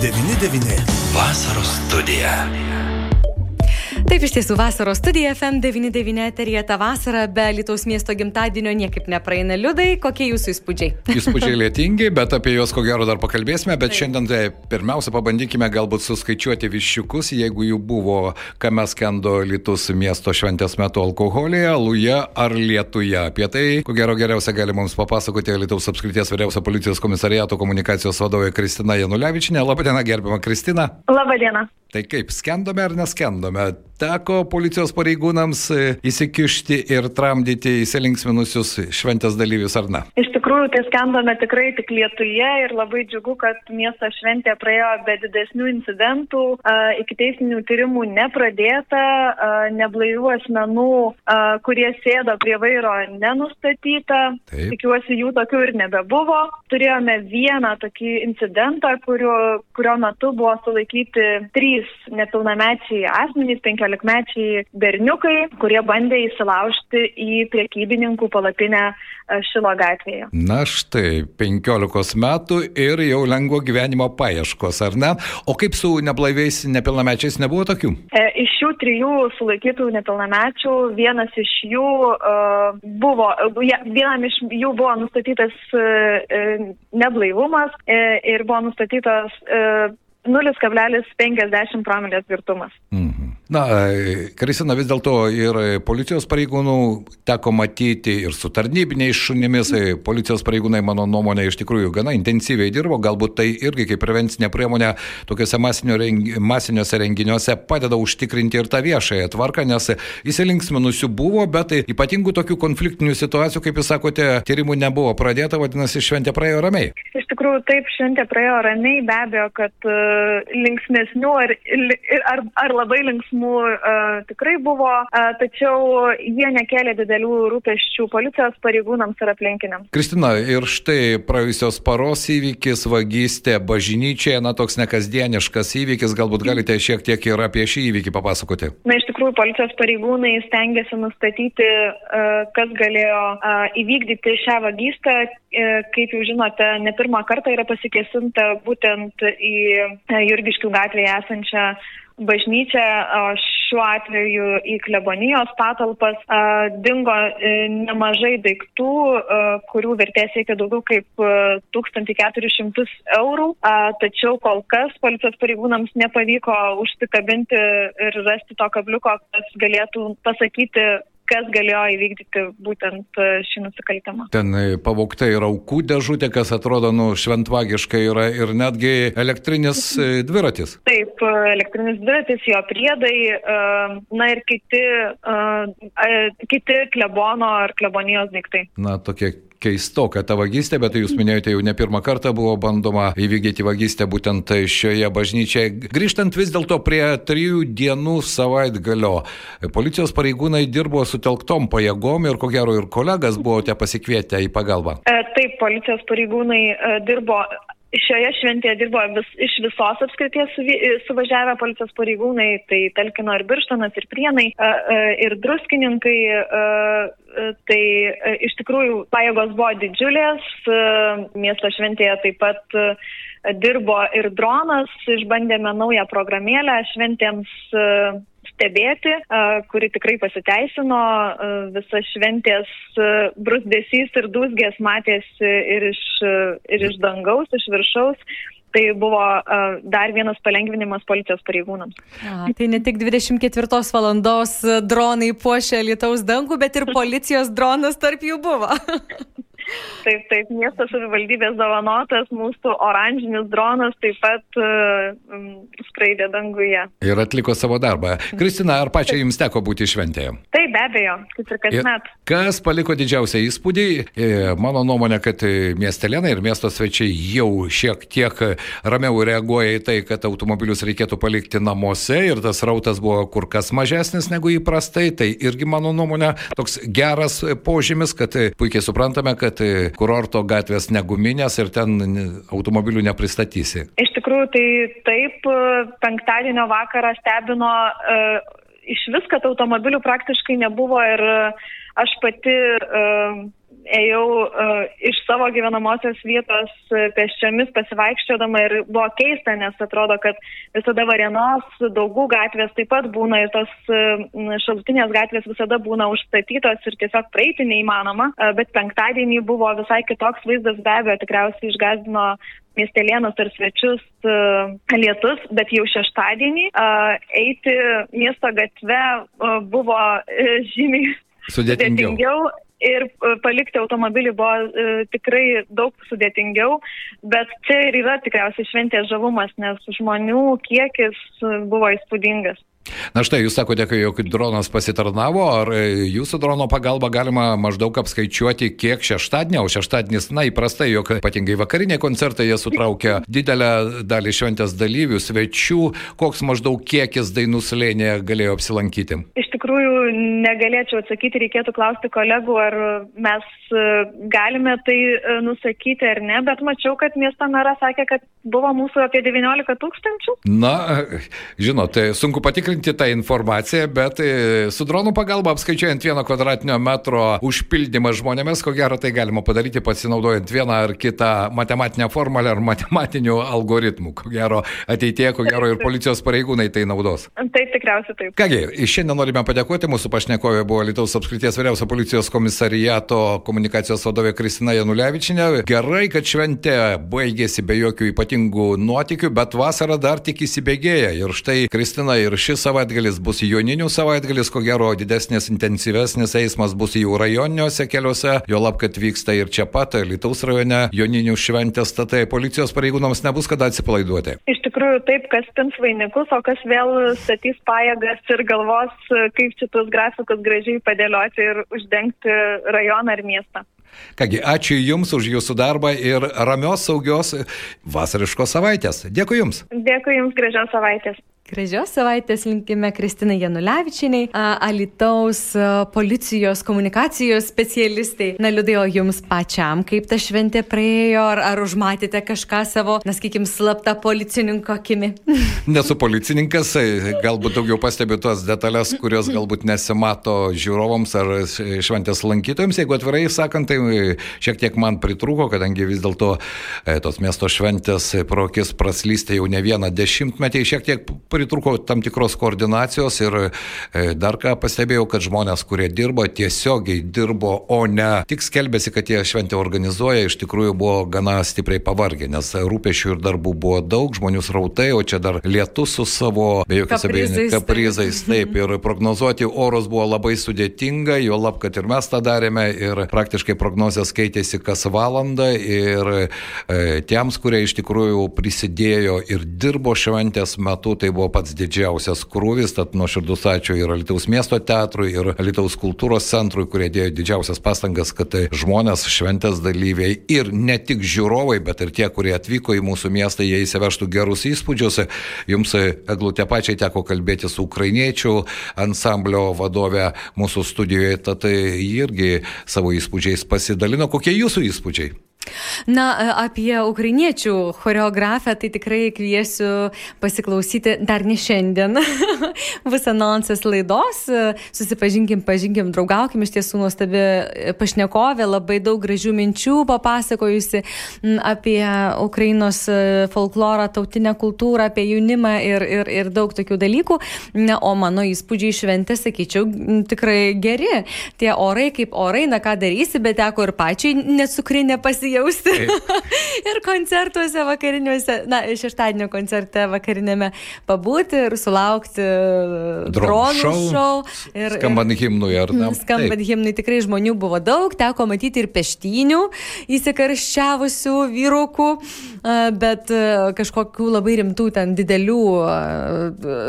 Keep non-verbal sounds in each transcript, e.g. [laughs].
FM99. Vasaros studija. Taip iš tiesų vasaros studija FM99 eterija tą vasarą be Lietuvos miesto gimtadienio niekaip nepraeina. Liudai, kokie jūsų įspūdžiai? [laughs] Įspūdžiai lėtingi, bet apie juos ko gero dar pakalbėsime, bet Taip. šiandien tai pirmiausia pabandykime galbūt suskaičiuoti viščiukus, jeigu jų buvo, kame skendo Lietuvos miesto šventės metu alkoholėje, aluje ar lietuje. Apie tai, ko gero geriausia gali mums papasakoti Lietuvos apskrities vyriausio policijos komisariato komunikacijos vadovė Kristina Janulevičinė. Labadiena, gerbima Kristina. Labadiena. Tai kaip, skendome ar neskendome? Teko policijos pareigūnams e, įsikišti ir tramdyti įsilinksminusius šventės dalyvius ar ne? Iš tikrųjų, tai skendome tikrai tik Lietuje ir labai džiugu, kad miesto šventė praėjo be didesnių incidentų, iki teisinių tyrimų nepradėta, neblaivių asmenų, kurie sėdo prie vairo nenustatyta. Taip. Tikiuosi, jų tokių ir nebebuvo. Turėjome vieną tokį incidentą, kurio, kurio metu buvo sulaikyti trys nepilnamečiai asmenys, penkiolikmečiai berniukai, kurie bandė įsilaužti į priekybininkų palapinę Šilo gatvėje. Na štai, penkiolikos metų ir jau lengvo gyvenimo paieškos, ar ne? O kaip su neblaiviais nepilnamečiais nebuvo tokių? E, iš šių trijų sulaikytų nepilnamečių vienas iš jų uh, buvo, ja, vienam iš jų buvo nustatytas uh, neblaivumas uh, ir buvo nustatytas uh, 0,50 promilės girtumas. Mhm. Na, Kristina, vis dėlto ir policijos pareigūnų teko matyti ir su tarnybiniais šunimis. Policijos pareigūnai, mano nuomonė, iš tikrųjų gana intensyviai dirbo. Galbūt tai irgi kaip prevencinė priemonė tokiuose rengi, masiniuose renginiuose padeda užtikrinti ir tą viešąją tvarką, nes įsilinksminusių buvo, bet ypatingų tokių konfliktinių situacijų, kaip jūs sakote, tyrimų nebuvo pradėta, vadinasi, šventė praėjo ramiai. Iš tikrųjų, taip, šventė praėjo ramiai, be abejo, kad uh, linksmesnių ar, ar, ar labai linksmų klausimų uh, tikrai buvo, uh, tačiau jie nekėlė didelių rūpeščių policijos pareigūnams ir aplinkiniams. Kristina, ir štai praėjusios paros įvykis, vagystė bažnyčioje, na toks nekasdieniškas įvykis, galbūt galite šiek tiek ir apie šį įvykį papasakoti. Na iš tikrųjų, policijos pareigūnai stengiasi nustatyti, uh, kas galėjo uh, įvykdyti šią vagystę. Uh, kaip jau žinote, ne pirmą kartą yra pasikesinta būtent į Jurgiškių gatvėje esančią bažnyčią, šiuo atveju į klebonijos patalpas, dingo e, nemažai daiktų, kurių vertė siekia daugiau kaip 1400 eurų, tačiau kol kas policijos pareigūnams nepavyko užsikabinti ir rasti to kabliuko, kas galėtų pasakyti, kas galėjo įvykdyti būtent e, šį nusikaltimą. Ten e, pavokta ir aukų dėžutė, kas atrodo, nu, šventvagiškai yra ir netgi elektrinis e, dviratis. Taip, elektrinis dviratis, jo priedai, na ir kiti, kiti klebono ar klebonijos daiktai. Na, tokie keistoka ta vagystė, bet jūs minėjote jau ne pirmą kartą buvo bandoma įvykdyti vagystę būtent šioje bažnyčioje. Grįžtant vis dėlto prie trijų dienų savaitgalio, policijos pareigūnai dirbo sutelktom pajėgom ir ko gero ir kolegas buvote pasikvietę į pagalbą. E, taip, policijos pareigūnai e, dirbo Šioje šventėje dirbo vis, iš visos apskrities su, suvažiavę policijos pareigūnai, tai talkino ir birštanas, ir prienai, ir druskininkai. Tai iš tikrųjų pajėgos buvo didžiulės, miesto šventėje taip pat dirbo ir dronas, išbandėme naują programėlę šventėms stebėti, kuri tikrai pasiteisino, visas šventės brusdesys ir dūsgės matėsi ir iš, ir iš dangaus, iš viršaus. Tai buvo uh, dar vienas palengvinimas policijos pareigūnams. A, tai ne tik 24 valandos dronai puošia Lietuvos dangų, bet ir policijos dronas tarp jų buvo. [laughs] Taip, taip, miesto savivaldybės dovanotas mūsų oranžinis dronas taip pat uh, skraidė danguje. Ir atliko savo darbą. Kristina, ar pačia jums teko būti šventėje? Taip, be abejo, kaip ir kasmet. Kas paliko didžiausią įspūdį? E, mano nuomonė, kad miestelėnai ir miesto svečiai jau šiek tiek ramiau reaguoja į tai, kad automobilius reikėtų palikti namuose ir tas rautas buvo kur kas mažesnis negu įprastai. Tai irgi mano nuomonė toks geras požymis, kad puikiai suprantame, kad kad kurorto gatvės neguminės ir ten automobilių nepristatysi. Iš tikrųjų, tai taip, penktadienio vakarą stebino uh, iš vis, kad automobilių praktiškai nebuvo ir aš pati uh, ėjau uh, iš savo gyvenamosios vietos pėsčiomis pasivaikščiodama ir buvo keista, nes atrodo, kad visada Varienos, daugų gatvės taip pat būna ir tos uh, šalutinės gatvės visada būna užstatytos ir tiesiog praeiti neįmanoma, uh, bet penktadienį buvo visai kitoks vaizdas, be abejo, tikriausiai išgazdino miestelėnus ar svečius uh, lietus, bet jau šeštadienį uh, eiti miesto gatve uh, buvo uh, žymiai sudėtingiau. sudėtingiau ir palikti automobilį buvo e, tikrai daug sudėtingiau, bet čia ir yra tikriausiai šventės žavumas, nes žmonių kiekis buvo įspūdingas. Na štai, jūs sakote, jog dronas pasitarnavo, ar e, jūsų drono pagalba galima maždaug apskaičiuoti, kiek šeštadienį, o šeštadienis, na įprastai, jog ypatingai vakariniai koncertai jie sutraukia didelę dalį šventės dalyvių, svečių, koks maždaug kiekis dainų slėnė galėjo apsilankyti? Iš tikrųjų, negalėčiau atsakyti, reikėtų klausti kolegų, ar mes e, galime tai e, nusakyti ar ne, bet mačiau, kad miesto meras sakė, kad buvo mūsų apie 19 tūkstančių. Na, žinot, tai sunku patikrinti patikrinti tą informaciją, bet e, su dronų pagalba apskaičiuojant vieno kvadratinio metro užpildymą žmonėmis, ko gero tai galima padaryti pasinaudojant vieną ar kitą matematinę formulę ar matematinių algoritmų. Ko gero ateitie, ko gero ir policijos pareigūnai tai naudos. Taip, tikriausiai taip. Kągi, šiandien norime padėkoti, mūsų pašnekovė buvo Lietuvos apskrities vyriausio policijos komisariato komunikacijos vadovė Kristina Janulevičinė. Gerai, kad šventė baigėsi be jokių ypatingų nuotikių, bet vasara dar tik įsibėgėja. Ir štai Kristina ir šis savaitgalis bus joninių savaitgalis, ko gero didesnis, intensyvesnis eismas bus jau rajoniniuose keliuose, jo lab, kad vyksta ir čia pat, Lietuvos rajone, joninių šventės, tad policijos pareigūnams nebus kada atsipalaiduoti. Iš tikrųjų taip, kas pins vainikus, o kas vėl statys pajėgas ir galvos, kaip šitus grafikus gražiai padėlioti ir uždengti rajoną ar miestą. Kągi, ačiū Jums už Jūsų darbą ir ramios, saugios vasariškos savaitės. Dėkui Jums. Dėkui Jums, gražios savaitės. Gražios savaitės linkime Kristinai Janulevičiniai, Alitaus policijos komunikacijos specialistai. Na, liūdėjo jums pačiam, kaip ta šventė praėjo, ar, ar užmatėte kažką savo, na, sakykim, slaptą policininko akimi? [laughs] Nesu policininkas, tai galbūt daugiau stebiu tos detalės, kurios galbūt nesimato žiūrovams ar šventės lankytojams. Jeigu atvirai sakant, tai šiek tiek man pritrūko, kadangi vis dėlto e, tos miesto šventės prokis praslysti jau ne vieną dešimtmetį, šiek tiek pritrūko pritruko tam tikros koordinacijos ir e, dar ką pastebėjau, kad žmonės, kurie dirbo, tiesiogiai dirbo, o ne tik skelbėsi, kad jie šventę organizuoja, iš tikrųjų buvo gana stipriai pavargę, nes rūpešių ir darbų buvo daug, žmonių srautai, o čia dar lietus su savo, be jokios abejonės, kaprizais, taip, ir prognozuoti orus buvo labai sudėtinga, jo lab, kad ir mes tą darėme ir praktiškai prognozijas keitėsi kas valandą ir e, tiems, kurie iš tikrųjų prisidėjo ir dirbo šventės metu, tai buvo pats didžiausias krūvis, tad nuoširdus ačiū ir Alitaus miesto teatrui, ir Alitaus kultūros centrui, kurie dėjo didžiausias pastangas, kad tai žmonės, šventės dalyviai ir ne tik žiūrovai, bet ir tie, kurie atvyko į mūsų miestą, jie įsivežtų gerus įspūdžius. Jums, Eglutė, pačiai teko kalbėti su ukrainiečių ansamblio vadove mūsų studijoje, tad irgi savo įspūdžiais pasidalino. Kokie jūsų įspūdžiai? Na, apie ukrainiečių choreografę tai tikrai kviesiu pasiklausyti dar ne šiandien. [laughs] Bus anonsas laidos. Susipažinkim, pažinkim, draugaukim. Iš tiesų nuostabi pašnekovė, labai daug gražių minčių papasakojusi apie Ukrainos folklorą, tautinę kultūrą, apie jaunimą ir, ir, ir daug tokių dalykų. Na, o mano įspūdžiai šventė, sakyčiau, tikrai geri. Tie orai kaip orai, na ką darysi, bet teko ir pačiai nesukrinė pasirinkti pasijausti. [laughs] ir koncertuose vakariniuose, na, šeštadienio koncerte vakarinėme pabūti ir sulaukti dronų šou. Ir, skambant himnui, ar ne? Skambant himnui tikrai žmonių buvo daug, teko matyti ir peštinių įsikarščiavusių vyrukų, bet kažkokių labai rimtų ten didelių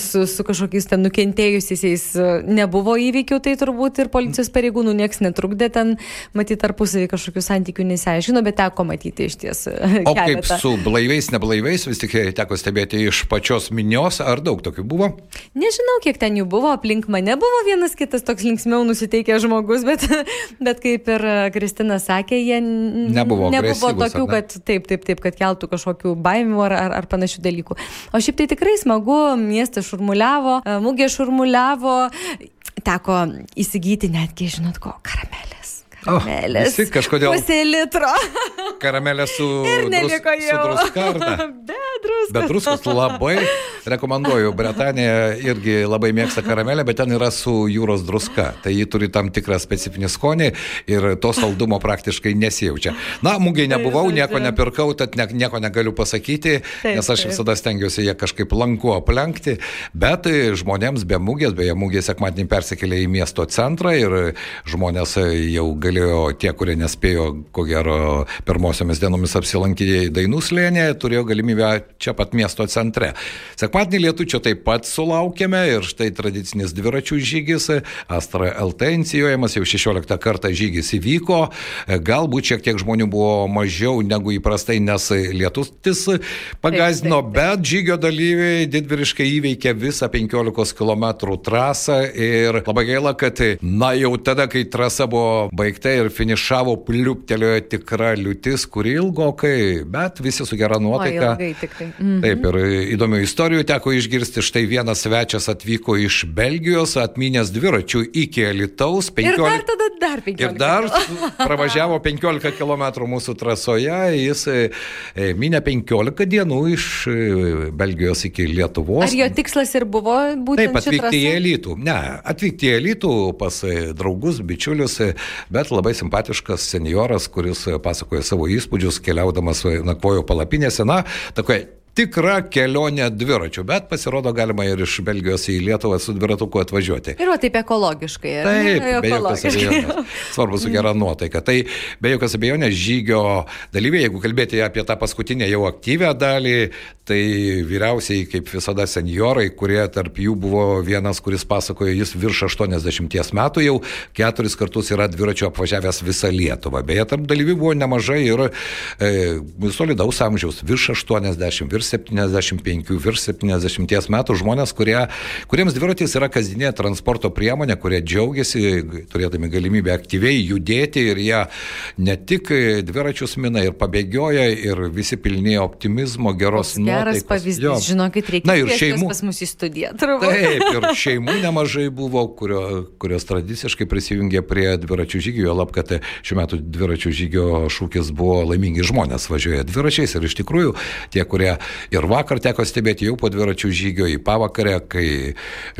su, su kažkokiais ten nukentėjusiais nebuvo įvykių, tai turbūt ir policijos pareigūnų nieks netrukdė ten matyti tarpusavį kažkokių santykių nesiaiškino, bet teko matyti iš ties. O kaip su blaiviais, neblaiviais, vis tik teko stebėti iš pačios minios, ar daug tokių buvo? Nežinau, kiek ten jų buvo, aplink mane buvo vienas kitas toks linksmiau nusiteikęs žmogus, bet, [laughs] bet kaip ir Kristina sakė, jie nebuvo, nebuvo tokių, kad taip, taip, taip, kad keltų kažkokių baimių ar, ar, ar panašių dalykų. O šiaip tai tikrai smagu, miestas šurmuliavo, mūgė šurmuliavo, teko įsigyti netgi, žinot ko, karamelės karamelės. visi kažkodėl- Pusė litro. Karamelė su, [laughs] neliko su jau. [laughs] druskos. Bet druskos [laughs] labai rekomenduoju. Britanija irgi labai mėgsta karamelę, bet ten yra su jūros druska. Tai ji turi tam tikrą specifinį skonį ir to saldumo praktiškai nesijaučia. Na, mūgiai nebuvau, nieko nepirkau, tad ne, nieko negaliu pasakyti, nes aš visada stengiuosi ją kažkaip lanku aplenkti. Bet e, žmonėms be mūgės, beje, mūgė sekmadienį persikėlė į miesto centrą ir žmonės jau galėjo, tie, kurie nespėjo, ko gero, pirmosiomis dienomis apsilankyti Dainų slėnėje, turėjo galimybę čia pat miesto centre. Sekmadienį lietučio taip pat sulaukėme ir štai tradicinis dviračių žygis, Astra LT inicijuojamas, jau 16 kartą žygis įvyko, galbūt šiek tiek žmonių buvo mažiau negu įprastai, nes lietutis pagazdino, Taip, taip, taip. bet žygio dalyviai didvyriškai įveikė visą 15 km trasą ir labai gaila, kad na jau tada, kai trasa buvo baigta ir finišavo, pliuptelėjo tikra liūtis, kuri ilgokai, bet visi su gera O, nuotaika. ilgai Mm. Taip, ir įdomių istorijų teko išgirsti. Štai vienas svečias atvyko iš Belgijos, atminęs dviračių iki Alitaus. Ir dar tada dar 15. Ir dar pravažiavo 15 km mūsų trasoje, jis e, e, minė 15 dienų iš e, Belgijos iki Lietuvos. Ar jo tikslas ir buvo būtent Taip, atvykti į? Elytų. Ne, atvykti į Elytų pas draugus, bičiulius, bet labai simpatiškas senioras, kuris pasakoja savo įspūdžius, keliaudamas nakvojo palapinėse. Na, tokia tikra kelionė dviračiu, bet pasirodo galima ir iš Belgijos į Lietuvą su dviratuku atvažiuoti. Ir va taip ekologiškai. Taip, be jokios abejonės. Svarbu su gera nuotaika. Tai be jokios abejonės žygio dalyviai, jeigu kalbėti apie tą paskutinę jau aktyvę dalį, tai vyriausiai, kaip visada, seniorai, kurie tarp jų buvo vienas, kuris pasakojo, jis virš 80 metų jau keturis kartus yra dviračiu apvažiavęs visą Lietuvą. Beje, tarp dalyvių buvo nemažai ir e, solidaus amžiaus, virš 80, virš 75, virš 70 metų žmonės, kurie, kuriems dviratis yra kasdienė transporto priemonė, kurie džiaugiasi turėdami galimybę aktyviai judėti ir jie ne tik dviračius mina ir pabėgioja ir visi pilni optimizmo, geros Koks Geras nuotaikos. pavyzdys, Jo. žinokit, reikia Na ir šeimų. pas mus į studiją. turbūt. Taip, ir [laughs] šeimų nemažai buvo, kurio, kurios tradiciškai prisijungė prie dviračių žygio, jo lab, kad šiuo metu dviračių žygio šūkis buvo laimingi žmonės važiuoja dviračiais ir iš tikrųjų tie, kurie ir vakar teko stebėti jau po dviračių žygio į pavakarę, kai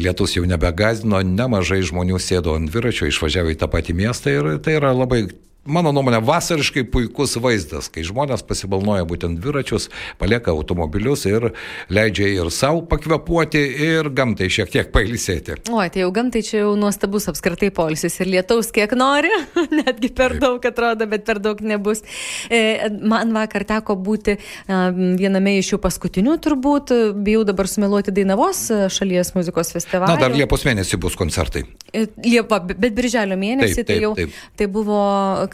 lietus jau nebegazdino, nemažai žmonių sėdo ant dviračio, išvažiavo į tą patį miestą ir tai yra labai Mano nuomonė, vasariškai puikus vaizdas, kai žmonės pasibalnoja būtent dviračius, palieka automobilius ir leidžia ir savo pakvepuoti, ir gamtai šiek tiek pailsėti. Oi, tai jau gamtai čia jau nuostabus apskritai polisis ir lietaus kiek nori, [laughs] netgi per daug atrodo, bet per daug nebus. E, Man vakar teko būti viename iš jų paskutinių turbūt, bijau dabar sumeluoti Dainavos šalies muzikos festivalį. Na, dar Liepos mėnesį bus koncertai. E, Liepa, bet birželio mėnesį Taip, tai taip, jau taip. tai buvo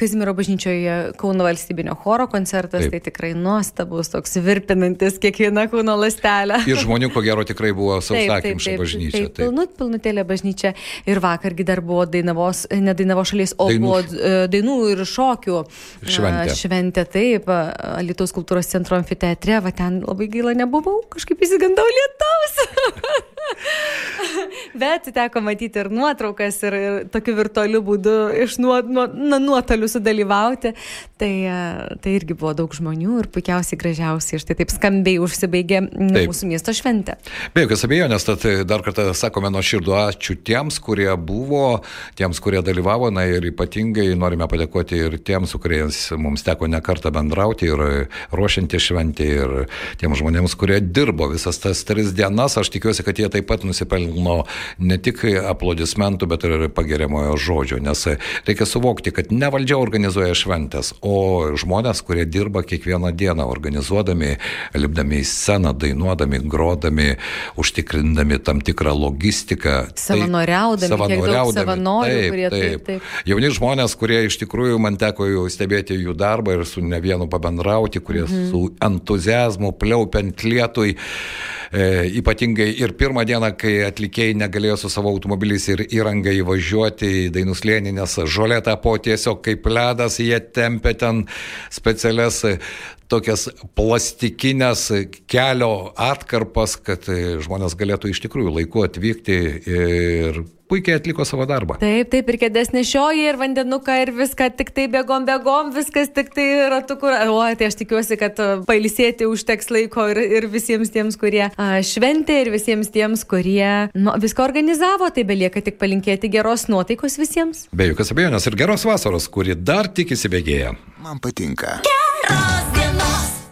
Kazimiero bažnyčioje Kauno valstybinio choro koncertas, Taip. tai tikrai nuostabus, toks virpinantis kiekvieną kūno lastelę. Ir žmonių, ko gero, tikrai buvo sausakimša bažnyčia. Taip, pilnu, pilnutėlė bažnyčia. Ir vakargi dar buvo Dainavos, ne Dainavos šalies, o Dainų- buvo e, dainų ir šokių e, Šventė. Šventė, taip, Lietuvos kultūros centro amfiteatre, va ten labai gaila nebuvau, kažkaip įsigandau lietaus. [laughs] Bet teko matyti ir nuotraukas, ir, ir tokiu virtualiu būdu iš nuo, nuo, na, nuotolių sudalyvauti. Tai, e, tai irgi buvo daug žmonių ir puikiausiai gražiausiai. Štai taip skambiai užsibaigė Taip. mūsų miesto šventė. Be jokios abejonės, tad dar kartą sakome nuo širdų ačiū tiems, kurie buvo, tiems, kurie dalyvavo, na ir ypatingai norime padėkoti ir tiems, su kuriais mums teko nekartą bendrauti ir ruošianti šventį, ir tiems žmonėms, kurie dirbo visas tas tris dienas. Aš tikiuosi, kad jie taip pat nusipelno ne tik aplodismentų, bet ir pageriamojo žodžio, nes reikia suvokti, kad ne valdžia organizuoja šventės, o žmonės, kurie dirba kiekvieną dieną organizuodami, lipdami į sceną, dainuodami, grodami, užtikrindami tam tikrą logistiką. Savanoriaudami, kiek daug savanorių, kurie taip, taip. Jauni žmonės, kurie iš tikrųjų man teko jau stebėti jų darbą ir su ne vienu pabendrauti, kurie mhm. su entuzijazmu pliaupiant lietui. E, ypatingai ir pirmą dieną, kai atlikėjai negalėjo su savo automobiliais ir įranga įvažiuoti į dainų slėnį, nes žolė tapo tiesiog kaip ledas, jie tempė ten specialias tokias plastikinės kelio atkarpas, kad žmonės galėtų iš tikrųjų laiku atvykti ir puikiai atliko savo darbą. Taip, taip, ir kėdės nešioji, ir vandenuką, ir viską tik tai bėgom, bėgom, viskas tik tai ratuku. O, tai aš tikiuosi, kad pailsėti užteks laiko ir, ir visiems tiems, kurie a, šventė, ir visiems tiems, kurie nu, viską organizavo. Tai belieka tik palinkėti geros nuotaikos visiems. Be jokios abejonės ir geros vasaros, kuri dar tik įsibėgėja. Man patinka. Geros.